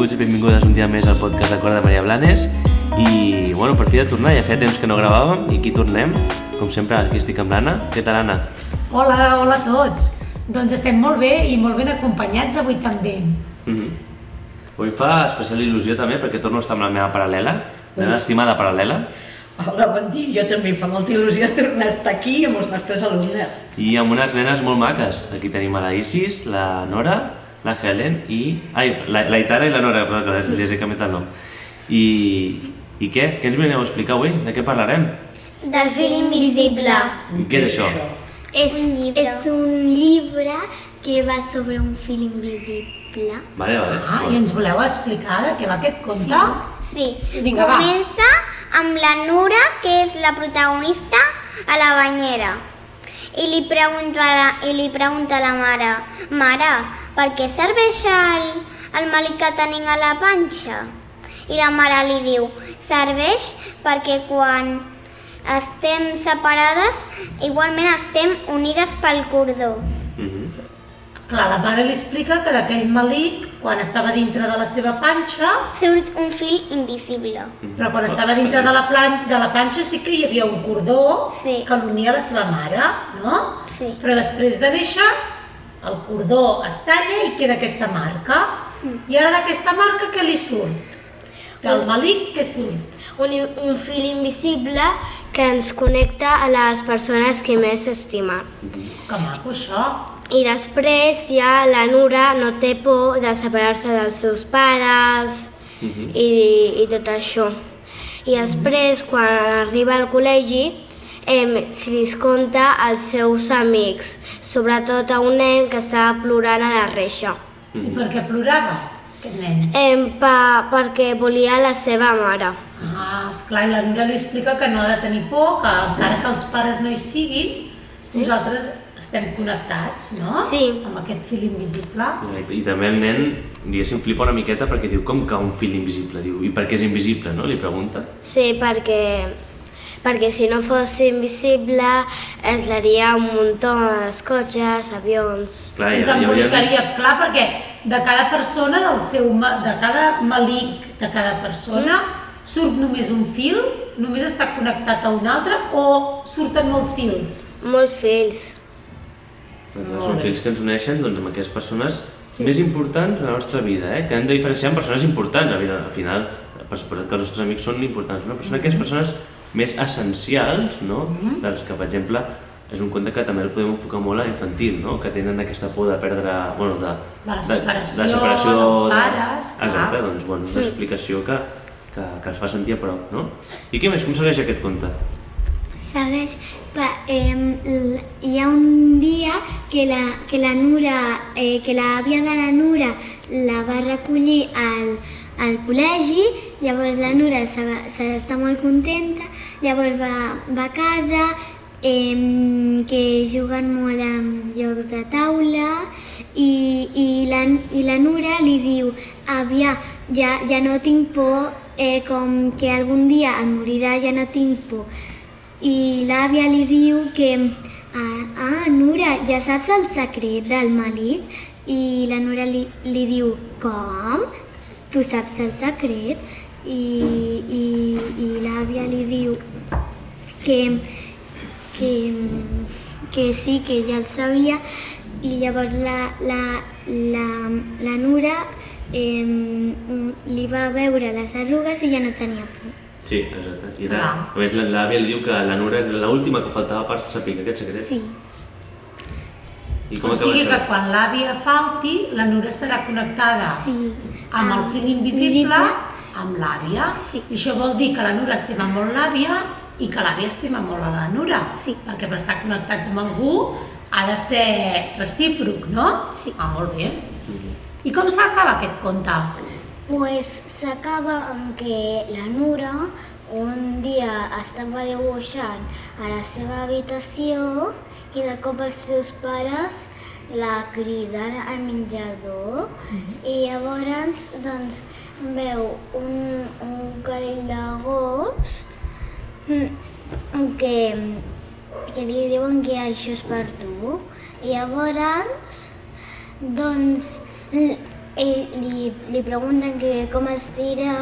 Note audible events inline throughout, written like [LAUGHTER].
benvinguts i benvingudes un dia més al podcast de Cor de Maria Blanes i, bueno, per fi de tornar, ja feia temps que no gravàvem i aquí tornem, com sempre, aquí estic amb l'Anna. Què tal, Anna? Hola, hola a tots. Doncs estem molt bé i molt ben acompanyats avui també. Mm -hmm. Avui fa especial il·lusió també perquè torno a estar amb la meva paral·lela, la meva estimada paral·lela, Hola, bon dia. Jo també fa molta il·lusió tornar a estar aquí amb els nostres alumnes. i amb unes nenes molt maques. Aquí tenim a la Isis, la Nora, la Helen i... Ai, la, la Itara i la Nora, perdó, que les- les he canviat el nom. I, I què? Què ens veneu a explicar avui? De què parlarem? Del fil invisible. I què és això? És un llibre. És un llibre que va sobre un fil invisible. Vale, vale. Ah, i ens voleu explicar de què va aquest conte? Sí. Vinga, va. Comença amb la Nura, que és la protagonista, a la banyera. I li pregunta la, i li pregunta a la mare, Mare, per què serveix el, el malic que tenim a la panxa? I la mare li diu, serveix perquè quan estem separades, igualment estem unides pel cordó. Clar, la mare li explica que d'aquell malic, quan estava dintre de la seva panxa, Surt un fil invisible. però quan estava dintre de la, plan de la panxa sí que hi havia un cordó Sí. que l'unia a la seva mare, no? Sí. Però després de néixer, el cordó es talla i queda aquesta marca. I ara d'aquesta marca què li surt? Del malic què surt? un, un fil invisible que ens connecta a les persones que més estimen. Que maco això. I després ja la Nura no té por de separar-se dels seus pares i, i tot això. I després, quan arriba al col·legi, eh, s'hi descompta als seus amics, sobretot a un nen que estava plorant a la reixa. I per què plorava, aquest nen? Eh, pa, perquè volia la seva mare. Ah, esclar, i la Nura li explica que no ha de tenir por, que encara que els pares no hi siguin, nosaltres estem connectats, no? Sí. Amb aquest fil invisible. I, I també el nen, diguéssim, flipa una miqueta perquè diu, com que un fil invisible? Diu, i per què és invisible, no? Li pregunta. Sí, perquè, perquè si no fos invisible es daria un muntó de cotxes, avions... Clar, Ens hi hauria- embolicaria, clar, perquè de cada persona, del seu, de cada malic de cada persona, surt només un fil, només està connectat a un altre, o surten molts fils? Molts fills. Doncs són fils que ens uneixen doncs, amb aquestes persones més importants de la nostra vida, eh? que hem de diferenciar amb persones importants. Al final- Al final, per suposat que els nostres amics són importants, una persona que és persones més essencials, no? doncs que, per exemple, és un conte que també el podem enfocar molt a infantil, no? que tenen aquesta por de perdre... Bueno, de, De la separació, dels pares, clar. Exacte, doncs bueno, és una explicació que, que, que els fa sentir a prop. No? I què més? Com segueix aquest conte? Segueix, pa, eh, hi ha un dia que la, que la Nura, eh, que l'àvia de la Nura la va recollir al, al col·legi, llavors la Nura se- se- està molt contenta, llavors va, va a casa, eh, que juguen molt amb jocs de taula i, i, la, i la Nura li diu, àvia, ja, ja no tinc por, eh, com que algun dia em morirà, ja no tinc por. I l'àvia li diu que ah, ah, Nura, ja saps el secret del malic? I la Nura li, li diu, com? Tu saps el secret? I, i, i l'àvia li diu que, que, que sí, que ja el sabia i llavors la, la, la, la Nura eh, li va veure les arrugues i ja no tenia por. Sí, exacte. I Clar. la, a més, la- l'àvia li diu que la Nura era l'última que faltava per saber aquest secret. Sí. I com O sigui que quan l'àvia falti, la Nura estarà connectada Sí. amb el Ah, fil invisible, invisible. Amb l'àvia. Sí. I això vol dir que la Nura estima molt l'àvia i que l'àvia estima molt a la Nura. Sí. Perquè per estar connectats amb algú ha de ser recíproc, no? Sí. Ah, molt bé. I com s'acaba aquest conte? Pues s'acaba amb que la Nura un dia estava dibuixant a la seva habitació i de cop els seus pares la criden al menjador i llavors doncs veu un, un cadell de gos que, que li diuen que això és per tu i llavors doncs ell li, li pregunten que com es tira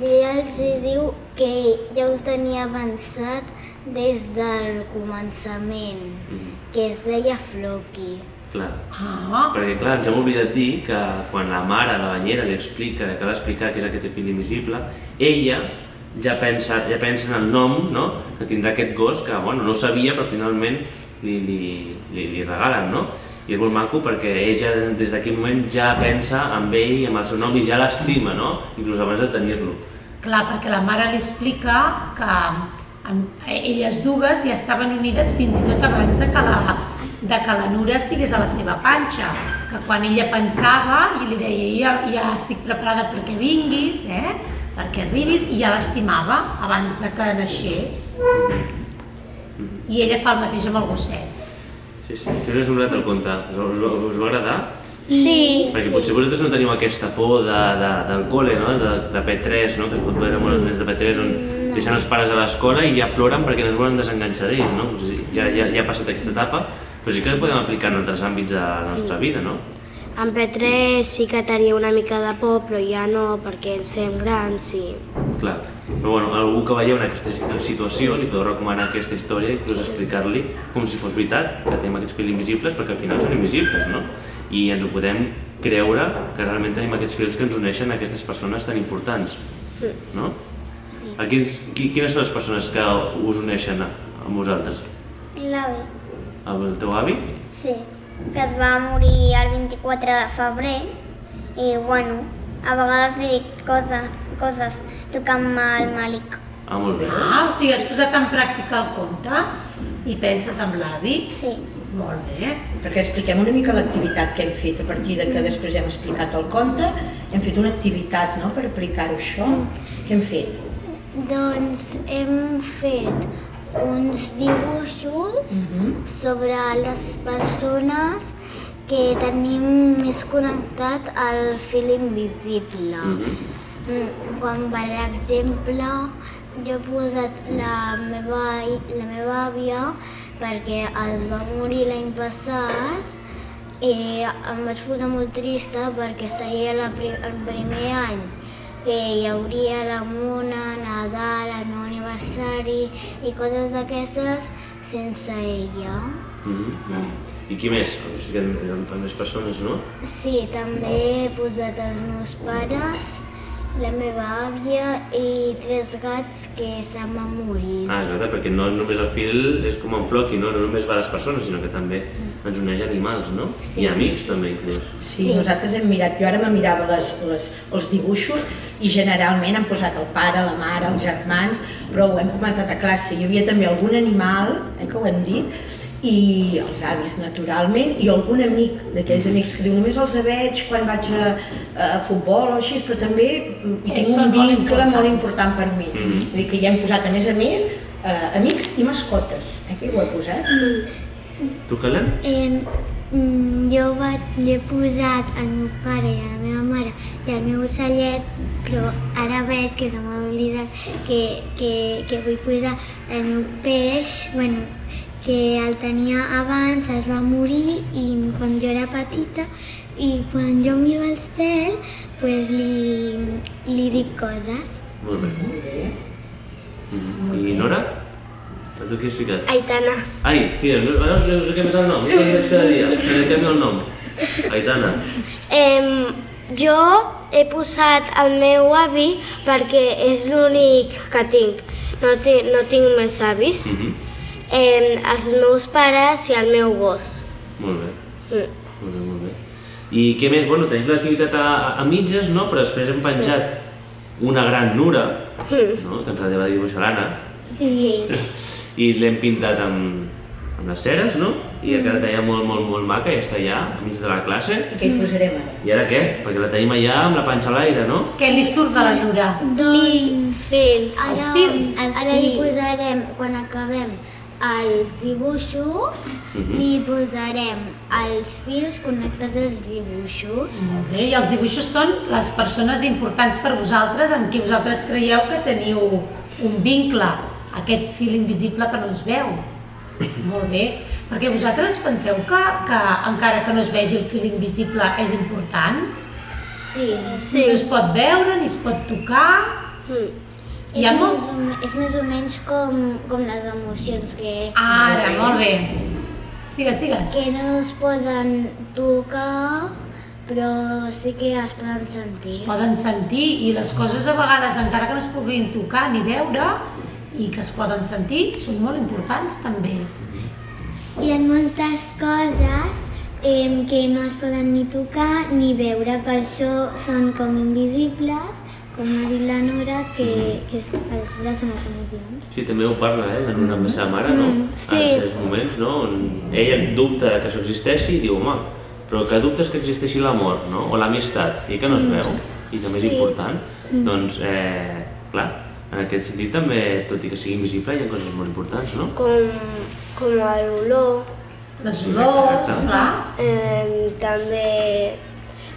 i ella els diu que ja us tenia avançat des del començament, Mhm. que es deia Floki. Clar. Ah, Perquè, clar, ens hem oblidat dir que quan la mare, la banyera, li explica, que ha d'explicar què és aquest fill invisible, ella ja pensa, ja pensa en el nom no? que tindrà aquest gos, que bueno, no sabia, però finalment li, li, li, li regalen, no? I és molt maco perquè ella des d'aquell moment ja pensa en ell, amb el seu nom, i ja l'estima, no? Inclús abans de tenir-lo. clar, perquè la mare li explica que elles dues ja estaven unides fins i tot abans de que la, de que la Nura estigués a la seva panxa, que quan ella pensava i li deia ja, ja estic preparada perquè vinguis, eh? perquè arribis, i ja l'estimava abans de que naixés. I ella fa el mateix amb el gosset. Sí, sí. Què us ha semblat el conte? Us, us, us va agradar? Sí, Perquè potser vosaltres no teniu aquesta por de, de, del col·le, no? de, de P3, no? que es pot veure molt nens de P3, on deixen els pares a l'escola i ja ploren perquè no es volen desenganxar d'ells, no? Pues ja, ja, ja ha passat aquesta etapa, però sí que podem aplicar en altres àmbits de la nostra vida, no? En P3 sí que tenia una mica de por, però ja no, perquè ens fem grans i... Clar. Però bueno, algú que veieu en aquesta situ- situació li podeu recomanar aquesta història i inclús explicar-li com si fos veritat que tenim aquests fils invisibles perquè al final són invisibles, no? I ens ho podem creure que realment tenim aquests fils que ens uneixen a aquestes persones tan importants, no? Sí. A quins, qui, quines són les persones que us uneixen a, amb vosaltres? L'avi, El teu avi? sí, que es va morir el 24 de febrer i bueno, a vegades li dic cosa, coses tocant el Malik. Ah, molt bé. Ah, o sigui, has posat en pràctica el conte i penses en l'avi? Sí. Molt bé. Perquè expliquem una mica l'activitat que hem fet a partir de que després hem explicat el conte, hem fet una activitat no, per aplicar-ho això. Què hem fet? Doncs hem fet uns dibuixos sobre les persones que tenim més connectat al fil invisible. Mm, Quan, per exemple, jo he posat la meva, la meva àvia perquè es va morir l'any passat i em vaig posar molt trista perquè seria la, el primer any que hi hauria la Mona, Nadal, el meu aniversari i coses d'aquestes sense ella. Mhm. I qui més? Que eren eren més persones, no? Sí, també he posat els meus pares, la meva àvia i tres gats que se'n van morir. Ah, exacte, perquè no només el fil és com en Floki, no? no només va a les persones, sinó que també ens uneix animals, no? Sí. I amics també, inclús. Sí, Sí. nosaltres hem mirat, jo ara me mirava les, les, els dibuixos i generalment han posat el pare, la mare, els germans, però ho hem comentat a classe. Hi havia també algun animal, eh, que ho hem dit, i els avis naturalment, i algun amic, d'aquells amics que diu només els veig quan vaig a, a futbol o així, però també mm, hi tinc són un molt vincle molt importants. important per mi. Mhm. Vull dir que ja hem posat, a més a més, eh, amics i mascotes, eh, que ho he posat. Tu, Helen? Eh, mm, jo, va, jo he posat el meu pare i la meva mare i el meu ocellet, però ara veig que se m'ha oblidat que, que, que vull posar el meu peix, bueno, que el tenia abans, es va morir i quan jo era petita i quan jo miro al cel pues li, li dic coses. Molt bé. Molt bé. Mhm. I Nora? A tu qui has ficat? Aitana. Ai, sí, no, no, us he canviat el nom, no canvies cada dia, que li canvio el nom. Aitana. Em, jo he posat el meu avi perquè és l'únic que tinc. No, tinc, no tinc més avis. Mhm. Em, els meus pares i el meu gos. Molt bé. Mm. Molt bé, molt bé. I què més? Bueno, tenim l'activitat a, a mitges, no? Però després hem penjat una gran nura, no? que ens la va dibuixar l'Anna, Sí. [LAUGHS] i l'hem pintat amb, amb les ceres, no? I ha quedat allà molt, molt, molt maca i està allà, enmig de la classe. I què hi posarem ara? I ara què? Perquè la tenim allà amb la panxa a l'aire, no? Què li surt de la Nura? Doncs Fils. ara, Els fils. ara li posarem, quan acabem els dibuixos, Mhm. li posarem els fils connectats als dibuixos. Molt bé, i els dibuixos són les persones importants per vosaltres, amb qui vosaltres creieu que teniu un vincle, aquest fil invisible que no es veu. Molt bé, perquè vosaltres penseu que, que encara que no es vegi el fil invisible és important? Sí. Sí. No es pot veure ni es pot tocar. Mm. Hi ha és, molt... més o, és més o menys com, com les emocions que, Ara, molt bé. Digues, digues. que no es poden tocar, però sí que es poden sentir. Es poden sentir i les coses a vegades, encara que no es puguin tocar ni veure, i que es poden sentir, són molt importants també. Hi ha moltes coses eh, que no es poden ni tocar ni veure, per això són com invisibles, com ha dit la Nora, que, que és- per exemple són les emocions. Sí, també ho parla, eh, la Nuna amb la seva mare, no? Mm, sí. En certs moments, no? On ella dubta que això existeixi i diu, home, però que dubtes que existeixi l'amor, no? O l'amistat, i que no es veu, i també és Sí. important. Doncs, eh, clar, en aquest sentit també, tot i que sigui invisible, hi ha coses molt importants, no? Com, com l'olor. Les olors, clar. Eh, també,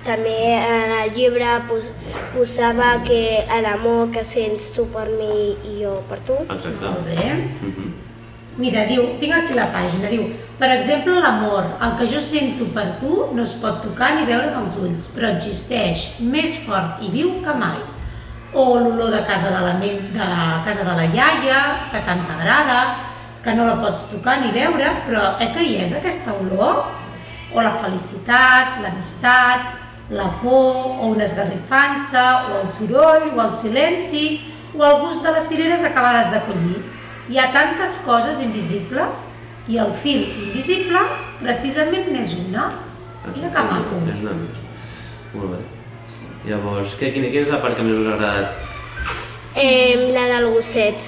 també en el llibre pos, posava que l'amor que sents tu per mi i jo per tu. Exacte. Molt bé. Mhm. Mira, diu, tinc aquí la pàgina, diu, per exemple, l'amor, el que jo sento per tu no es pot tocar ni veure amb els ulls, però existeix més fort i viu que mai. O l'olor de casa de la, de la casa de la iaia, que tant t'agrada, que no la pots tocar ni veure, però eh que hi és aquesta olor? O la felicitat, l'amistat, la por, o una esgarrifança, o el soroll, o el silenci, o el gust de les cireres acabades de collir. Hi ha tantes coses invisibles i el fil invisible precisament n'és una. Mira que maco. És una més. Molt bé. Llavors, què, quina, quina és la part que més us ha agradat? Eh, la del gosset.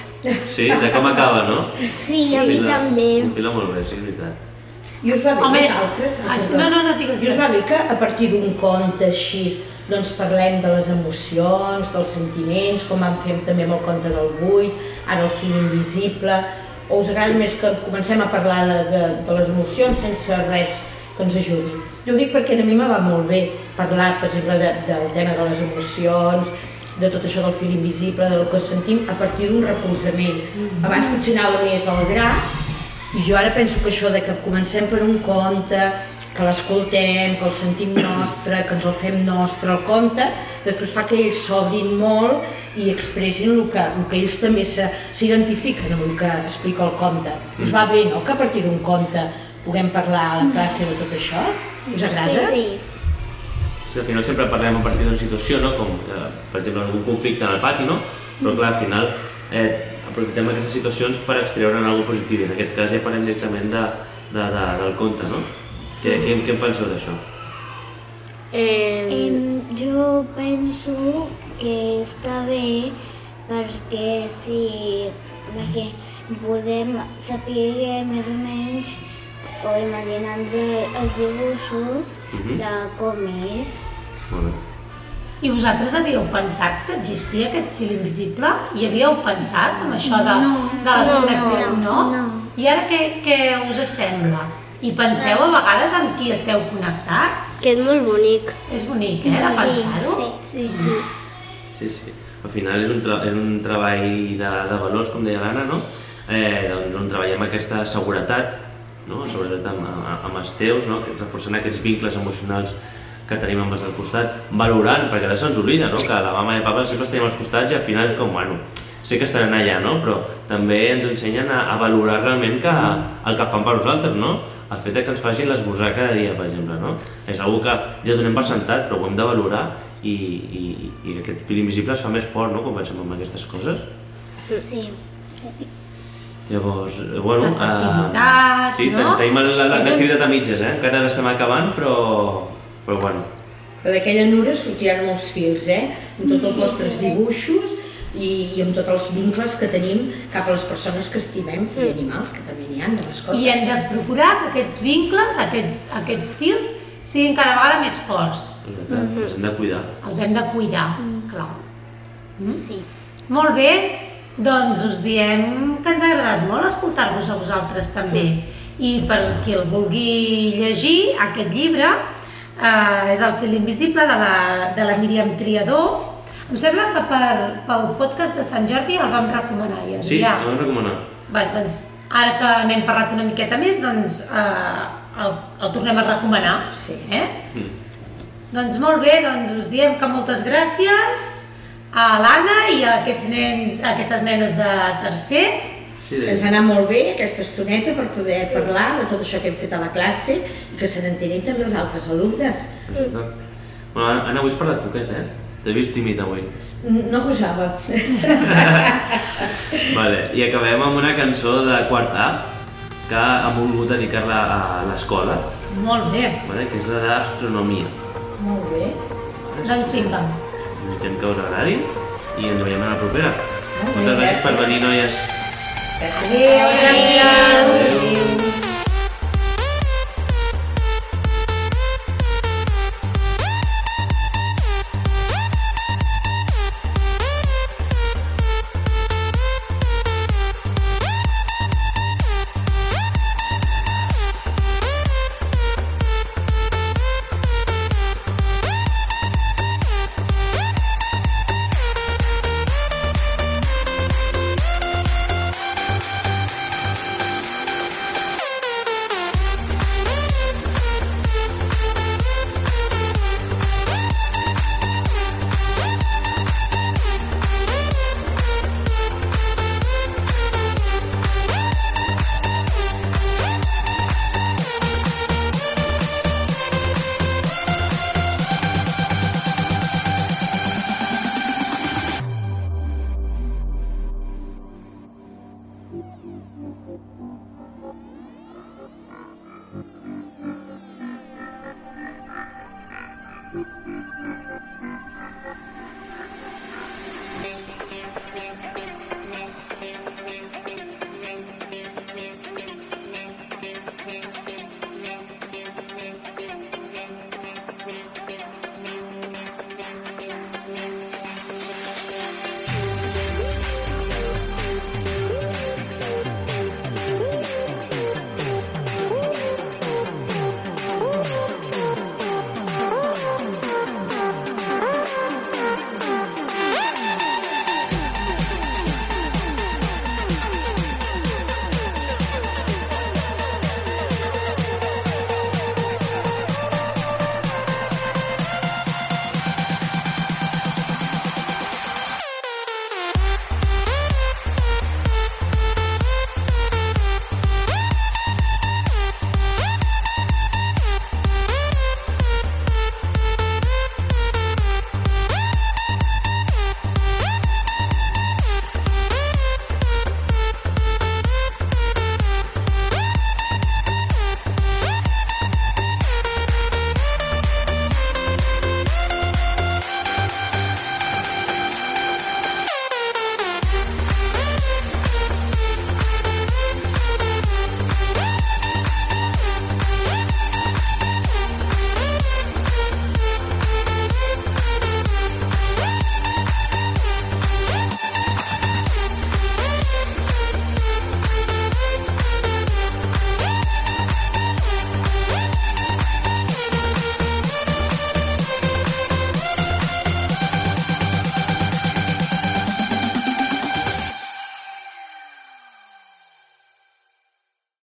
Sí, de com acaba, no? Sí, a mi també. Enfila molt bé, sí, és veritat. I us va bé Home, vosaltres? ah, no, no, no, digues, I us digues. va bé que a partir d'un conte així doncs parlem de les emocions, dels sentiments, com vam fer també amb el conte del buit, ara el fil invisible, o us agrada més que comencem a parlar de, de, de les emocions sense res que ens ajudi? Jo ho dic perquè a mi me va molt bé parlar, per exemple, de, del tema de les emocions, de tot això del fil invisible, del que sentim a partir d'un recolzament. Abans potser anava més al gra, jo ara penso que això de que comencem per un conte, que l'escoltem, que el sentim nostre, que ens el fem nostre, el conte, després fa que ells s'obrin molt i expressin el que, el que ells també se- s'identifiquen amb el que explica el conte. Us va bé, no?, que a partir d'un conte puguem parlar a la classe de tot això? Us agrada? Sí. Sí, al final sempre parlem a partir d'una situació, no? com eh, per exemple algun conflicte en el pati, no? però clar, al final eh, aprofitem aquestes situacions per extreure'n alguna cosa positiu, en aquest cas ja parlem directament de, de, de, del conte, no? Què, què, què en penseu d'això? Eh, Em, jo penso que està bé perquè si perquè podem saber més o menys o imaginar-nos els dibuixos Mhm. de com és. Molt bé. I vosaltres havíeu pensat que existia aquest fil invisible? I havíeu pensat en això de, No, de les no, connexions? no, no. I ara què, què us sembla? I penseu a vegades amb qui esteu connectats? que és molt bonic. És bonic, eh, de pensar-ho? Sí, sí. Sí, sí. Al final és un, és un treball de, de valors, com deia l'Anna, no? Eh, doncs on treballem aquesta seguretat, no? seguretat amb, amb, amb els teus, no? Que reforçant aquests vincles emocionals que tenim amb els del costat, valorant, perquè ara se'ns oblida, no? que la mama i el papa sempre els tenim als costats i al final és com, bueno, sé que estaran allà, no? però també ens ensenyen a, a valorar realment que, el que fan per nosaltres, no? El fet de que ens facin l'esmorzar cada dia, per exemple, no? És una que ja donem per sentat, però ho hem de valorar i, i, i aquest fil invisible es fa més fort, no?, quan pensem en aquestes coses. Sí. Llavors, eh, bueno... L'afectivitat, eh, sí, no? tenim la- la- un- l'activitat a mitges, eh? Encara l'estem acabant, però... Però bueno, Però d'aquella nura sortiran molts fils, eh? Amb tots els nostres dibuixos i, i amb tots els vincles que tenim cap a les persones que estimem i animals, que també n'hi ha, de mascotes. I hem de procurar que aquests vincles, aquests, aquests fils, siguin cada vegada més forts. veritat, ens hem de cuidar. Els hem de cuidar, clar. Sí. Molt bé, doncs us diem que ens ha agradat molt escoltar-vos a vosaltres també. I per qui el vulgui llegir, aquest llibre eh, és el fil invisible de la, de la Míriam Triador. Em sembla que per, pel podcast de Sant Jordi el vam recomanar ja. Sí, ja. ho hem recomanar. Bé, doncs, ara que n'hem parlat una miqueta més, doncs eh, el, el tornem a recomanar. Sí. Eh? Mm. Doncs molt bé, doncs us diem que moltes gràcies a l'Anna i a, aquests nen, a aquestes nenes de tercer. Sí, ens ha anat molt bé aquesta estoneta per poder parlar de tot això que hem fet a la classe i que se n'entenin també els altres alumnes. Bueno, Anna, avui has parlat poquet, eh? T'he vist tímid avui. No gosava. [LAUGHS] Vale, i acabem amb una cançó de quart A que ha volgut dedicar-la a l'escola, Molt bé, vale? que és la d'astronomia. molt bé. doncs vinga. Desitgem que us agradi i ens veiem a la propera. Molt Moltes gràcies per gràcies. venir, noies. Gràcies. Gràcies. Adéu.